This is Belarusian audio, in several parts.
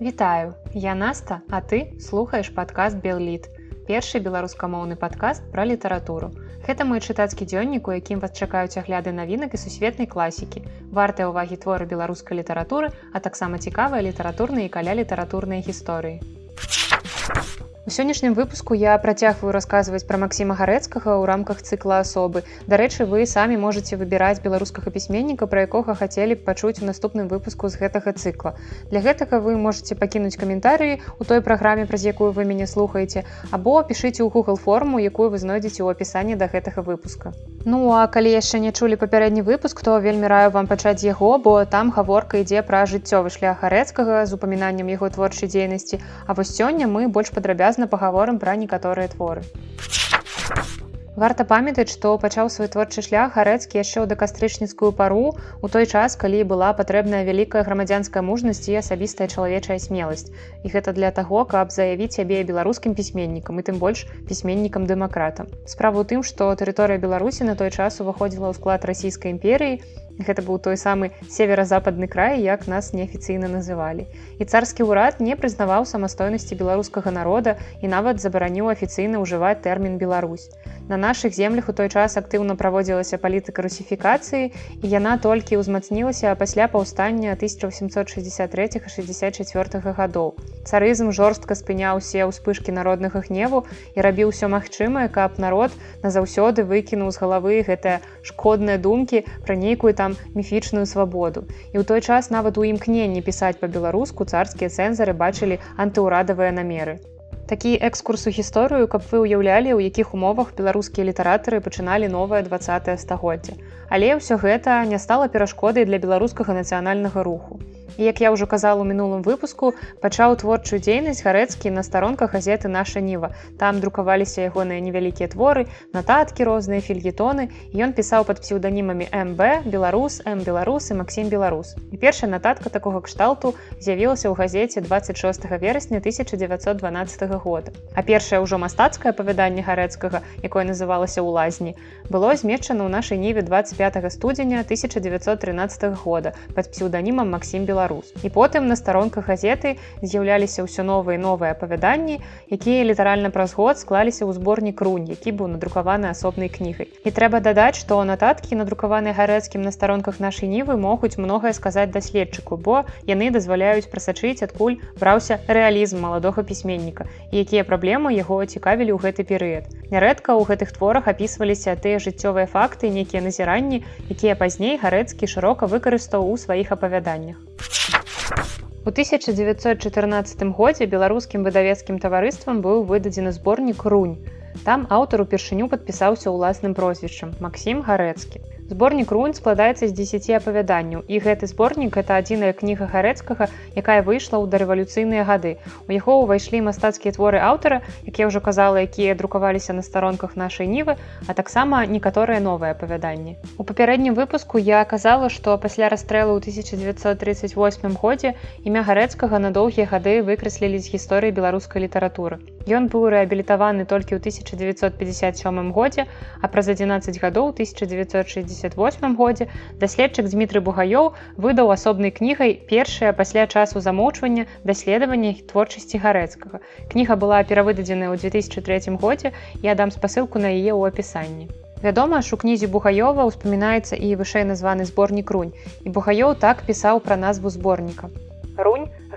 Вітаю, я Наста, а ты слухаеш падкаст Белліт. Першы беларускамоўны падкаст пра літаратуру. Гэта мой чытацкі дзённік, у якім вас чакаюць агляды навінак і сусветнай класікі. Вартыя ўвагі творы беларускай літаратуры, а таксама цікавыя літаратурныя каля літаратурнай гісторыі. У сённяшнім выпуску я працягваю расказваць пра Масіма гарэцкага ў рамках цыкла асобы. Дарэчы, вы самі можете выбіраць беларускага пісьменніка, пра якога хацелі б пачуць у наступным выпуску з гэтага цыкла. Для гэтага вы можете пакінуць каментарыі у той праграме, праз якую вы мяне слухаеце, або пішыце ў Google форму, якую вы знойдзеце ў апісанні да гэтага выпуска. Ну а калі яшчэ не чулі папярэдні выпуск, то вельмі раю вам пачаць яго, бо там гаворка ідзе пра жыццёвы шлях гарэцкага з упамінаннем яго творчай дзейнасці. А вось сёння мы больш падрабязна пагаворым пра некаторыя творы. Варта памятаць, што пачаў свой творчы шлях гарэцкі яшчэ ў дакастрычніцкую пару у той час, калі была патрэбная вялікая грамадзянская мужнасць і асабістая чалавечая смеласць. І гэта для таго, каб заявіць сябе беларускім пісьменнікам і тым больш пісьменнікам дэмакратам. Справа ў тым, што тэрыторыя Беларусі на той час уваходзіла ў склад расійскай імперіі, Гэта быў той самы северо-западны край, як нас неафіцыйна называлі. І царскі ўрад не прызнаваў самастойнасці беларускага народа і нават забараніў афіцыйна ўжываць тэрмін Беларусь. На нашых землях у той час актыўна праводзілася палітыка русіфікацыі і яна толькі ўзмацнілася пасля паўстання 1863-64 гадоў. Царызм жорстка спыняў усе ўспышкі народнага гневу і рабіў усё магчымае, каб народ назаўсёды выкінуў з галавы гэтыя шкодныя думкі пра нейкую там міфічную свабоду. І ў той час нават у імкненні пісаць па-беларуску царскія цэнзары бачылі антыўрадавыя намеры такі экскурс у гісторыю каб вы ўяўлялі у якіх умовах беларускія літаратары пачыналі новае два стагоддзя але ўсё гэта не стала перашкодай для беларускага нацыянальнага руху. І як я ўжо казала у мінулым выпуску, пачаў творчую дзейнасць гарэцкі на старонках газеты наша ніва. Там друкаваліся ягоныя невялікія творы, нататкі розныя фільетоны. Ён пісаў пад псеўданімамі МБ, беларус, М беларус і Масім беларус. І першая нататка такога кшталту з'явілася ў газеце 26 верасня 1912 года. А першае ўжо мастацкае апавяданне гарэцкага, якое называлася ў лазні, было змешчана ў нашай ніве 25 студзеня 1913 года пад псеўданімам Масім беларус беларус. І потым на старонках газеты з'яўляліся ўсё новыя новыя апавяданні якія літаральна праз год склаліся ў зборнік рунь які быў надрукаваны асобнай кнігай. І трэба дадаць што нататкі надрукаваны гарэцкім на старонках нашай нівы могуць многае сказаць даследчыку бо яны дазваляюць прасачыць адкуль браўся рэалізм маладога пісьменніка якія праблемы яго цікавілі ў гэты перыяд нярэдка ў гэтых творах апісваліся тыя жыццёвыя факты нейкія назіранні якія пазней гарэцкі шырока выкарыстаў у сваіх апавяданнях У 1914 годзе беларускім выдавецкім таварыствам быў выдадзены зборнік рунь. Там аўтар упершыню падпісаўся ўласным прозвішчам Масім гарэцкі зборнік рунь складаецца з 10 апавяданняў. І гэты зборнік это адзіная кніга гарэцкага якая выйшла ў дарэвалюцыйныя гады. У яго ўвайшлі мастацкія творы аўтара як я ўжо казала якія друкаваліся на старонках нашай нівы а таксама некаторыя новыя апавяданні. У папярэднім выпуску я казала што пасля расстрэлу ў 1938 годзе імя гарэцкага на доўгія гады выкраслілі з гісторыі беларускай літаратуры ён быў рэабілітаваны толькі ў 1957 годзе а праз 11 гадоў 1960 1978 годзе даследчык Дмітрый Бугаёў выдаў асобнай кнігай першая пасля часу замоўчвання даследавання творчасці гарэцкага. Кніга была перавыдадзеная ў 2003 годзе і адам спасылку на яе ў апісанні. Вядома ж у кнізе Бугаёва ўспамінаецца і вышэй названы зборнік рунь і Бугаёў так пісаў пра назву зборніка.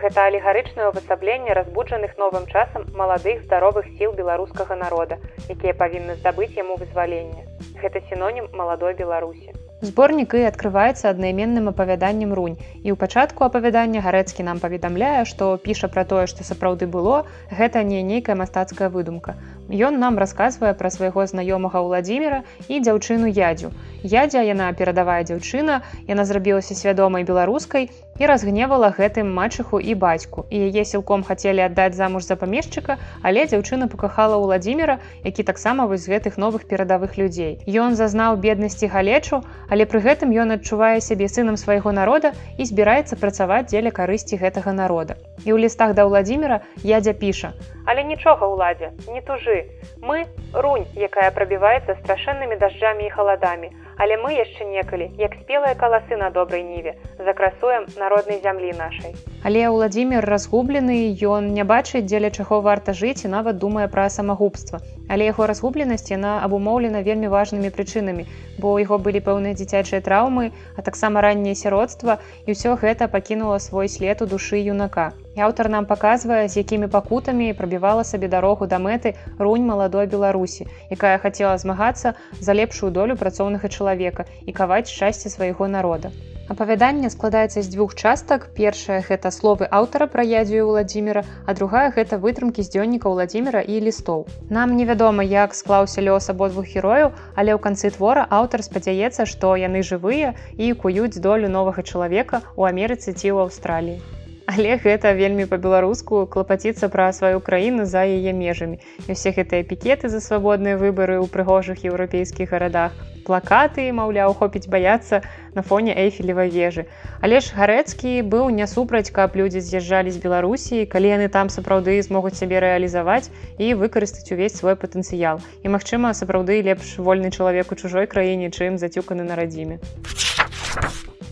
Гэта алегарычнае ўвасабленне разбуджаных новым часам маладых здаровых сіл беларускага народа, якія павінны здабыць яму вызваленне. Гэта сінонім маладой беларусі. Зборнік і адкрываецца аднайменным апавяданнем рунь. І ў пачатку апавядання гарэцкі нам паведамляе што піша пра тое што сапраўды было гэта не нейкая мастацкая выдумка Ён нам расказвае пра свайго знаёмага ўладзіміра і дзяўчыну ядзю. Ядзя яна перадавая дзяўчына, яна зрабілася свядомай беларускай і разгневала гэтым мачыху і бацьку. І яе сілком хацелі аддаць замуж за памешчыка, але дзяўчына пакахала ўладзіміра, які таксама вось з гэтых новых перадавых людзей. Ён зазнаў беднасці галечу, але пры гэтым ён адчувае сябе сынам свайго народа і збіраецца працаваць дзеля карысці гэтага народа. І ў лістах да ўладзіміра ядзя піша: Але нічога ўладзе, не тужы. Мы рунь, якая прабіваецца страшэннымі дажджамі і халадамі, але мы яшчэ некалі як спелыя каласы на добрай ніве закрасуем народнай зямлі нашай. Але владимир разгублены ён не бачыць дзеля чаго варта жыць і нават думае пра самагубства. Але яго разгубленасць яна абумоўлена вельмі важнымі прычынамі бо ў яго былі пэўныя дзіцячыя траўмы а таксама ранняе сяродства і ўсё гэта пакінула свой след у душы юнака І аўтар нам паказвае, з якімі пакутамі прабівала сабе дарогу да мэты рунь маладой Беларусі, якая хацела змагацца за лепшую долю працоўнага чалавека і каваць шчасце свайго народа. Апавяданне складаецца з дзвюх частак. Першая гэта словы аўтара пра ядзію Владзіміра, а другая гэта вытрымкі з дзённіка Владзіміра і лістоў. Нам невядома, як склаўся лёс абодвух герояў, але ў канцы твора аўтар спадзяецца, што яны жывыя і куюць долю новага чалавека ў Амерыцы ці ў Аўстраліі. Але гэта вельмі па-беларуску клапаціцца пра сваю краіну за яе межамі. І ўсе гэтыя пікеты за свабодныя выбары ў прыгожых еўрапейскіх гарадах. плакаты, маўляў, хопіць баяцца на фоне эйфелевай вежы. Але ж гарэцкі быў не супраць, каб людзі з'язджалі з Беларусі, калі яны там сапраўды змогуць сябе рэалізаваць і выкарыстаць увесь свой патэнцыял. І магчыма, сапраўды лепш вольны чалавек у чужой краіне, чым зацюканы на радзіме.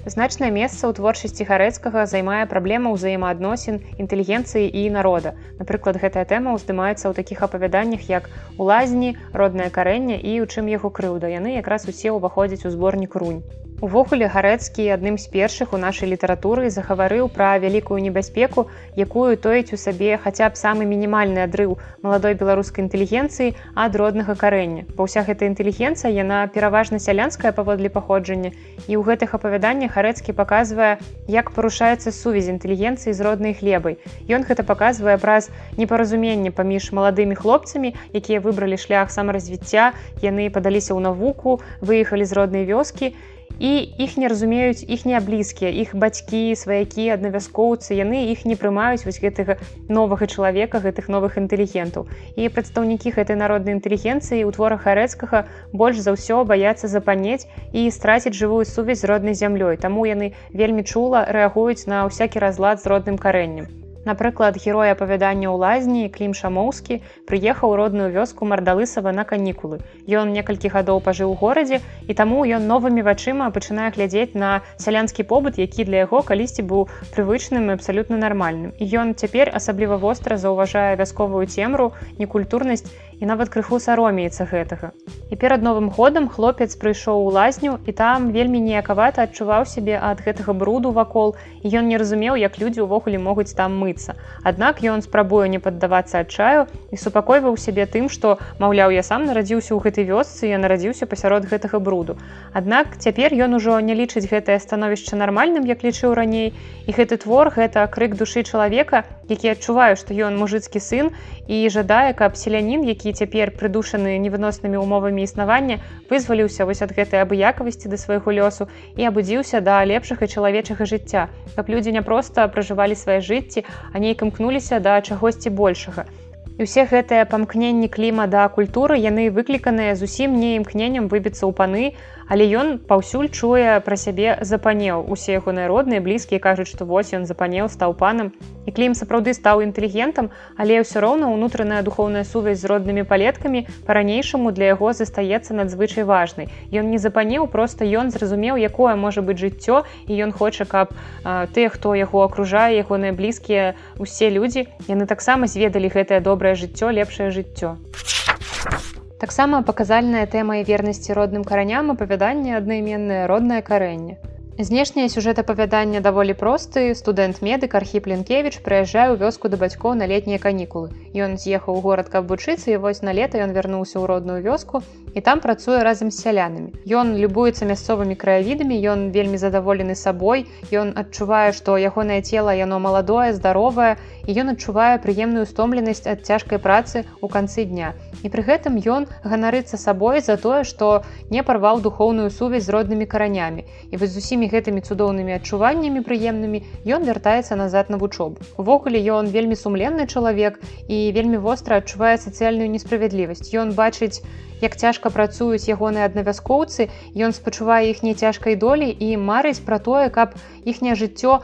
Значнае месца ў творчасці гарэцкага займае праблема ўзаемаадносін інтэлігенцыі і народа. Напрыклад, гэтая тэма ўздымаецца ў такіх апавяданнях, як у лазні, роднае карэнне і ў чым яго крыўда. Яны якраз усе ўваходзяць у зборнік рунь. Увогуле гарэцкі адным з першых у нашай літаратуры загаварыў пра вялікую небяспеку, якую тоіць у сабе хаця б самы мінімальны адрыў маладой беларускай інтэлігенцыі ад роднага карэння. Бо ўся гэта інтэлігенцыя яна пераважна сялянская паводле паходжання. І ў гэтых апавяданнях гарэцкі паказвае, як парушаецца сувязь інтэлігенцыі з роднай хлебай. Ён гэта паказвае праз непаразуменне паміж маладымі хлопцамі, якія выбралі шлях самаразвіцця, яны падаліся ў навуку, выехалі з роднай вёскі, і іх не разумеюць іхнія блізкія. Іх бацькі сваякі аднавяскоўцы яны іх не прымаюць вось гэтага новага чалавека гэтых новых інтэлігентаў. І прадстаўнікі гэтай народнай інтэлігенцыі у творах харэцкага больш за ўсё баяцца запанець і страціць жывую сувязь з роднай зямлёй. Таму яны вельмі чула рэагуюць на ўсякі разлад з родным карэннем Напрыклад, герой апавядання ў лазні Клім Шамоўскі прыехаў родную вёску мардалысава на канікулы. Ён некалькі гадоў пажыў у горадзе і таму ён новымі вачыма пачынае глядзець на сялянскі побыт, які для яго калісьці быў прывычным і абсалютна нармальным. І ён цяпер асабліва востра заўважае вясковую цемру, некультурнасць і нават крыху саромеецца гэтага. І перад новым годам хлопец прыйшоў у лазню і там вельмі неякавата адчуваў сябе ад гэтага бруду вакол і ён не разумеў, як людзі ўвогуле могуць там мыцца. Аднак ён спрабуе не паддавацца адчаю і супакойваў сябе тым, што маўляў, я сам нарадзіўся ў гэтай вёсцы, я нарадзіўся пасярод гэтага бруду. Аднак цяпер ён ужо не лічыць гэтае становішча нармальным, як лічыў раней. І гэты твор гэта крык душы чалавека, які адчуваю, што ён мужыцкі сын і жадае, каб селянін, які цяпер прыдушаны невыноснымі умовамі існавання вызваліўся вось ад гэтай абыякавасці да свайго лёсу і абудзіўся да лепшага чалавечага жыцця каб людзі не проста пражывалі свае жыцці а нейк імкнуліся да чагосьці большага. І ўсе гэтыя памкненні кліма да культуры яны выкліканыя зусім не імкненнем выбіцца ў паны але ён паўсюль чуе пра сябе запанеў. Усе яго народныя блізкія кажуць што вось ён запанеў стаў панам. І клім сапраўды стаў інтэлігентам але ўсё роўна ўнутраная духовная сувязь з роднымі палеткамі па-ранейшаму для яго застаецца надзвычай важнай. Ён не запанеў просто ён зразумеў якое можа быць жыццё і ён хоча каб тыя хто яго акружае ягоныя блізкія усе людзі яны таксама зведалі гэтае добрае жыццё лепшае жыццё. а Таксама паказальная тэма вернасці родным караням апавядання аднайменнае роднае карэнне. Знешняе сюжэт апавядання даволі просты. студэнт медык Архіп Ленкевіч прыязджае ў вёску да бацькоў на летнія канікулы. Ён з'ехаў у горад каб вучыцца і вось на лета ён вярнуўся ў родную вёску і там працуе разам з сялянамі. Ён любуецца мясцовымі краявідамі, ён вельмі задаволены сабой. Ён адчувае, што ягонае цела яно маладое, здаровае і ён адчувае прыемную стомленасць ад цяжкай працы ў канцы дня. І пры гэтым ён ганарыцца сабой за тое, што не парваў духоўную сувязь з роднымі каранямі. І вось зусім усімі гэтымі цудоўнымі адчуваннямі прыемнымі ён вяртаецца назад на вучобу. Увогуле ён вельмі сумленны чалавек і вельмі востра адчувае сацыяльную несправядлівасць. Ён бачыць як цяжка працуюць ягоныя аднавяскоўцы ён спачувае іхняй цяжкай долі і марыць пра тое каб іхняе жыццё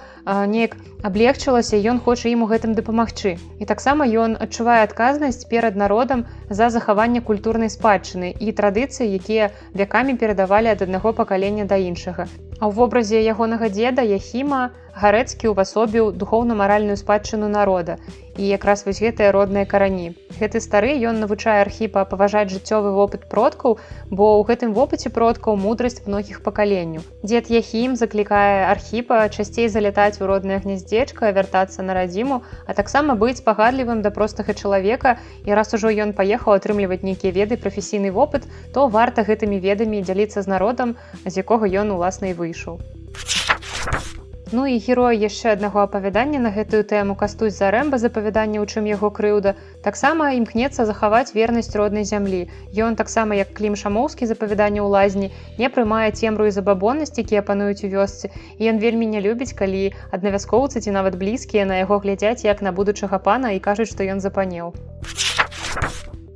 неяк аблегчылася ён хоча ім у гэтым дапамагчы. І таксама ён адчувае адказнасць перад народам за захаванне культурнай спадчыны і традыцыі якія вякамі перадавалі ад аднаго пакалення да іншага. А ў вобразе ягонага дзеда Яхіма гарэцкі ўвасобіў духоўна-маральную спадчыну народа і якраз вось гэтыя родныя карані. Гэты стары ён навучае архіпа паважаць жыццёвы вопыт продкаў, бо ў гэтым вопыце продкаў мудрасць многіх пакаленняў. Дзед Яхім заклікае архіпа часцей залятаць у роднае гняздзечка, вяртацца на радзіму, а таксама быць пагадлівым да простага чалавека і раз ужо ён паехаў атрымліваць нейкія веды прафесійны вопыт, то варта гэтымі ведамі дзяліцца з народам, з якога ён уласна і выйшаў. Ну і герой яшчэ аднаго апавядання на гэтую тэму кастусь за рэмба запавядання, у чым яго крыўда, таксама імкнецца захаваць вернасць роднай зямлі. Ён таксама як клім шамоўскі запавядання ў лазні не прымае цемру і забабоннасць, якія пануюць у вёсцы. І ён вельмі не любіць, калі аднавяскоўцы ці нават блізкія на яго глядзяць як на будучага пана і кажуць, што ён запанеў.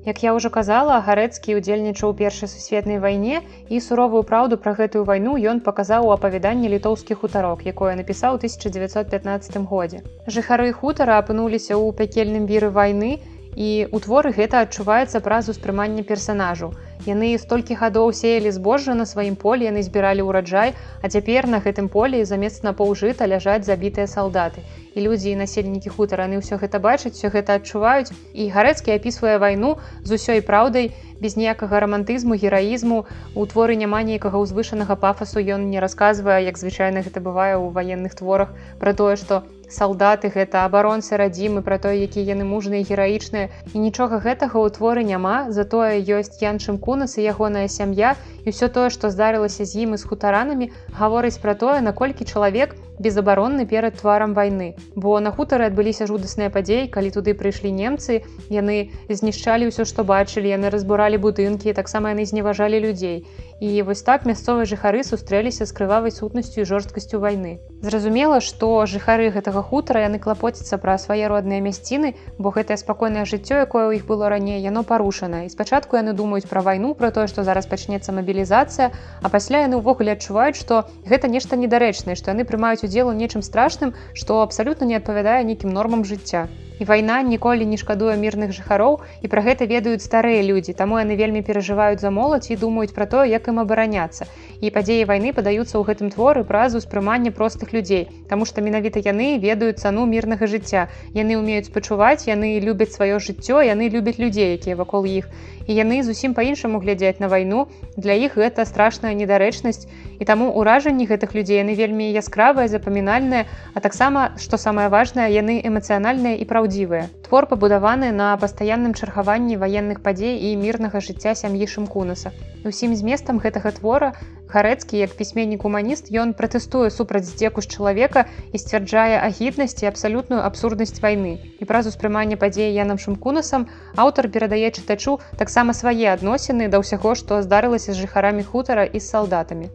Як я ўжо казала, гарэцкі ўдзельнічаў у першай сусветнай вайне і суровую праўду пра гэтую вайну ён паказаў у апавяданні літоўскі хутарок, якое напісаў 1915 годзе. Жыхары хутара апынуліся ў пякельным віры вайны і ў творы гэта адчуваецца праз успрыманне персанажу. Яны столькі гадоў сеялі збожжа на сваім полі, яны збіралі ўраджай, а цяпер на гэтым полі замест на паўжыта ляжаць забітыя салдаты. І людзі і насельнікі хутараны ўсё гэта бачаць, все гэта адчуваюць. І гарэцкі апісвае вайну з усёй праўдай, без ніякага рамантызму, гераізму. У творы няма нейкага ўзвышанага пафасу ён не расказвае, як звычайна гэта бывае ў ваенных творах пра тое, што салдаты гэта абаронцы радзімы пра тое які яны мужныя гераічныя. І нічога гэтага ў творы няма. Затое ёсць янчым кунас і ягоная сям'я. І ўсё тое што здарылася з ім і з хутаранамі гаворыць пра тое наколькі чалавек безабаронны перад тварам вайны бо на хутары адбыліся жудасныя падзеі калі туды прыйшлі немцы яны знішчалі ўсё што бачылі яны разбуралі будынкі таксама яны зневажалі людзей. І вось так мясцовыя жыхары сустрэліся з крывавай сутнасцю і жорсткасцю вайны. Зразумела што жыхары гэтага хутара яны клапоцяцца пра свае родныя мясціны, бо гэтае спакойнае жыццё, якое ў іх было раней, яно парушана. І спачатку яны думаюць пра вайну, пра тое, што зараз пачнецца мабілізацыя, а пасля яны ўвогуле адчуваюць, што гэта нешта недарэчнае, што яны прымаюць удзел у нечым страшным, што абсалютна не адпавядае нейкім нормам жыцця. І вайна ніколі не шкадуе мірных жыхароў і пра гэта ведаюць старыя людзі. Таму яны вельмі перажываюць за моладзь і думаюць пра тое як ім абараняцца. І падзеі вайны падаюцца ў гэтым творы праз успрыманне простых людзей Таму што менавіта яны ведаюць цану мірнага жыцця. Яны умеюць спачуваць яны любяць сваё жыццё яны любяць людзей якія вакол іх і яны зусім па-іншаму глядзяць на вайну для іх гэта страшная недарэчнасць і таму ўражанні гэтых людзей яны вельмі яскравыя запамінальныя а таксама што самае важнае яны эмацыянальныя і праўдзі праўдзівыя. Твор пабудаваны на пастаянным чаргаванні ваенных падзей і мірнага жыцця сям'і шымкунаса. Усім зместам гэтага твора гарэцкі як пісьменнік гуманіст ён пратэстуе супраць здзеку з чалавека і сцвярджае агіднасць і абсалютную абсурднасць вайны. І праз успрыманне падзеі янам шымкунасам аўтар перадае чытачу таксама свае адносіны да ўсяго, што здарылася з жыхарамі хутара і з салдатамі.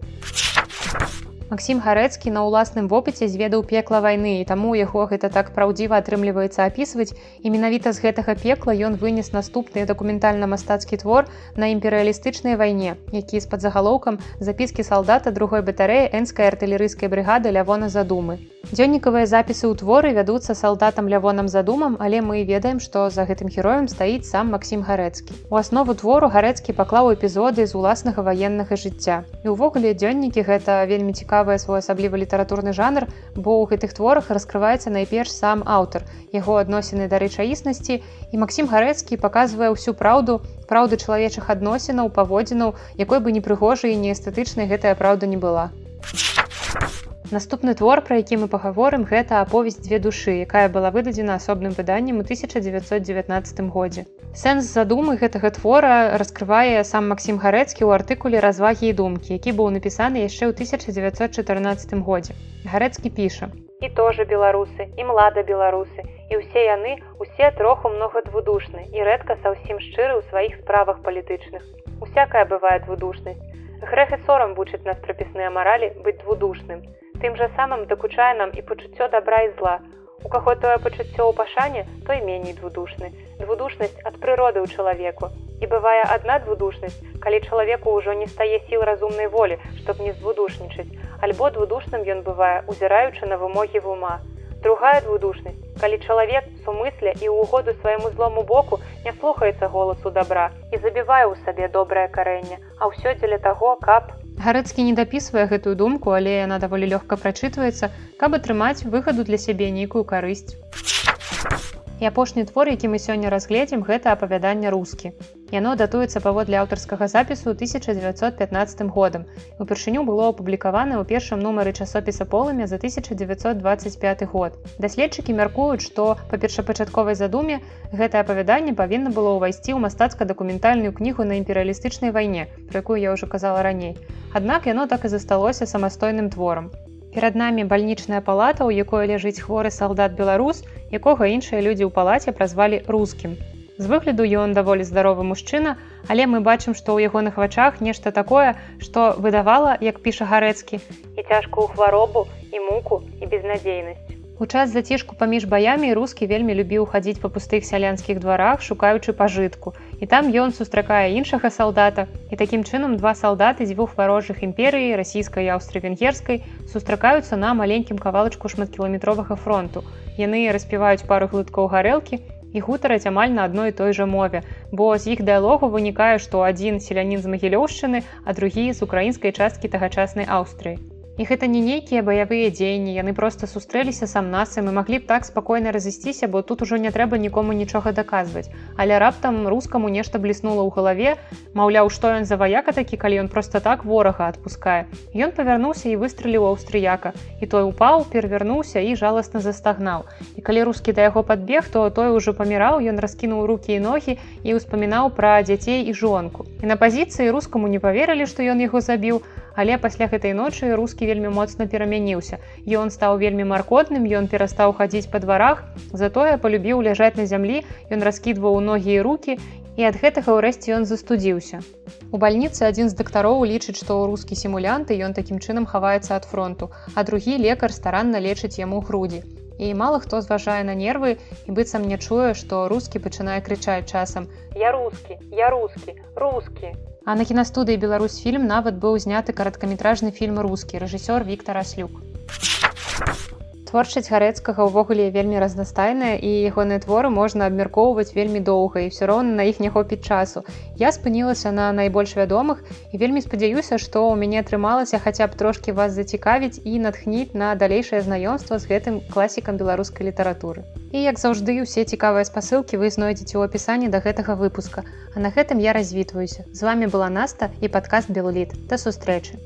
Максім гарэцкі на ўласным вопыце зведаў пекла вайны і таму яго гэта так праўдзіва атрымліваецца апісваць і менавіта з гэтага пекла ён вынес наступны дакументальна-мастацкі твор на імперыялістычнай вайне які з-пад загалоўкам запіскі салдата другой батарэі энскай артылерыйскай брыгады лявона задумы. Дзённікавыя запісы ў творы вядуцца салдатам лявонам задумам але мы ведаем што за гэтым героем стаіць сам Максім гарэцкі. У аснову твору гарэцкі паклаў эпізоды з уласнага ваеннага жыцця. І ўвогуле дзённікі гэта вельмі цікава цікавы своеасаблівы літаратурны жанр, бо ў гэтых творах раскрываецца найперш сам аўтар, яго адносіны да рэчаіснасці і Максім Гарэцкі паказвае ўсю праўду, праўды чалавечых адносінаў, паводзінаў, якой бы непрыгожай і неэстэтычнай гэтая праўда не была. Наступны твор, пра які мы пагаворым, гэта аповесць дзве душы, якая была выдадзена асобным выданнем у 1919 годзе. Сэнс задумы гэтага твора раскрывае сам Максім Гарэцкі ў артыкуле развагі і думкі, які быў напісаны яшчэ ў 1914 годзе. Гарэцкі піша: І тоже беларусы, і млада беларусы, і ўсе яны усе троху многа двудушны і рэдка са ўсім шчыры ў сваіх справах палітычных. Усякая бывае двудушнасць. Грэх і сорам вучыць нас прапісныя маралі быць двудушным. Тым жа самым дакучае нам і пачуццё добра і зла. У каго тое пачуццё ў пашане, той меней двудушны. Двудушнасць ад прыроды ў чалавеку. І бывае адна двудушнасць, калі чалавеку ўжо не стае сіл разумнай волі, чтоб не звудушнічаць, альбо двудушным ён бывае, узіраючы на вымогі вума. Другая двудушнасць, калі чалавек сумысля і ў угоду свайму злому боку не слухаецца голасу добра і забівае ў сабе добрае карэнне, а ўсё дзеля таго, каб Гарэцкі не дапісвае гэтую думку, але яна даволі лёгка прачытваецца, каб атрымаць выхаду для сябе нейкую карысць. І апошні твор, які мы сёння разгледзім, гэта апавяданне рускі. Яно датуецца паводле аўтарскага запісу 1915 годам. Упершыню было апублікавана ў першым нумары часопіса полымя за 1925 год. Даследчыкі мяркуюць, што па першапачатковай задуме гэтае апавяданне павінна было ўвайсці ў мастацка-дакументальную кнігу на імперыялістычнай вайне, пра якую я ўжо казала раней. Аднак яно так і засталося самастойным творам. Перад намі бальнічная палата, у якой ляжыць хворы салдат беларус, якога іншыя людзі ў палаце празвалі рускім. З выгляду ён даволі здаровы мужчына, але мы бачым, што ў ягоных вачах нешта такое, што выдавала, як піша гарэцкі, і цяжкую хваробу і муку і безнадзейнасць. У час зацішку паміж баямі рускі вельмі любіў хадзіць па пустых сялянскіх дварах, шукаючы пажытку. І там ён сустракае іншага салдата. І такім чынам два салдаты дзвюх варожых імперыі расійскай і аўстры-венгерскай сустракаюцца на маленькім кавалачку шматкіламетровага фронту. Яны распіваюць пару глыткоў гарэлкі і гутараць амаль на адной той жа мове. Бо з іх дыалогу вынікае, што адзін селянін з магілёўшчыны, а другі з украінскай часткі тагачаснай Аўстрыі. І гэта не нейкія баявыя дзеянні, яны проста сустрэліся сам нас і маглі б так спакойна разысціся, бо тут ужо не трэба нікому нічога даказваць. Але раптам рускаму нешта бліснула ў галаве, Маўляў, што ён за ваяка такі, калі ён проста так ворага адпускае. Ён павярнуўся і выстраліў аўстрыяка. І той упаў, перавярнуўся і жаласна застагнаў. І калі рускі да яго падбег, то той ужо паміраў, ён раскінуў рукі і ногі і ўспамінаў пра дзяцей і жонку. І на пазіцыі рускаму не паверылі, што ён яго забіў, але пасля гэтай ночы рускі вельмі моцна перамяніўся. Ён стаў вельмі маркотным ён перастаў хадзіць па дварах затое полюбіў ляжаць на зямлі ён раскідваў ногі і руки і ад гэтага ўрэшце ён застудзіўся. У бальніцы адзін з дактароў лічыць што рускі сімулянты ён такім чынам хаваецца ад фронту а другі лекар старанна лечыць яму грудзі. І мало хто зважае на нервы і быццам не чуе што рускі пачынае крычаць часам. Я рускі я рускі рускі А на кінастудыі Беларусьфільм нават быў зняты караткаметражны фільм рускі рэжысёр Віктор Аслюк. Творчасць гарэцкага ўвогуле вельмі разнастайная і ягоныя творы можна абмяркоўваць вельмі доўга і ўсё роўна на іх не хопіць часу. Я спынілася на найбольш вядомых і вельмі спадзяюся, што ў мяне атрымалася хаця б трошкі вас зацікавіць і натхніць на далейшае знаёмства з гэтым класікам беларускай літаратуры. І як заўжды усе цікавыя спасылкі вы знойдзеце ў апісанні да гэтага выпуска. А на гэтым я развітваюся. З вами была Наста і падкаст Белліт. Да сустрэчы.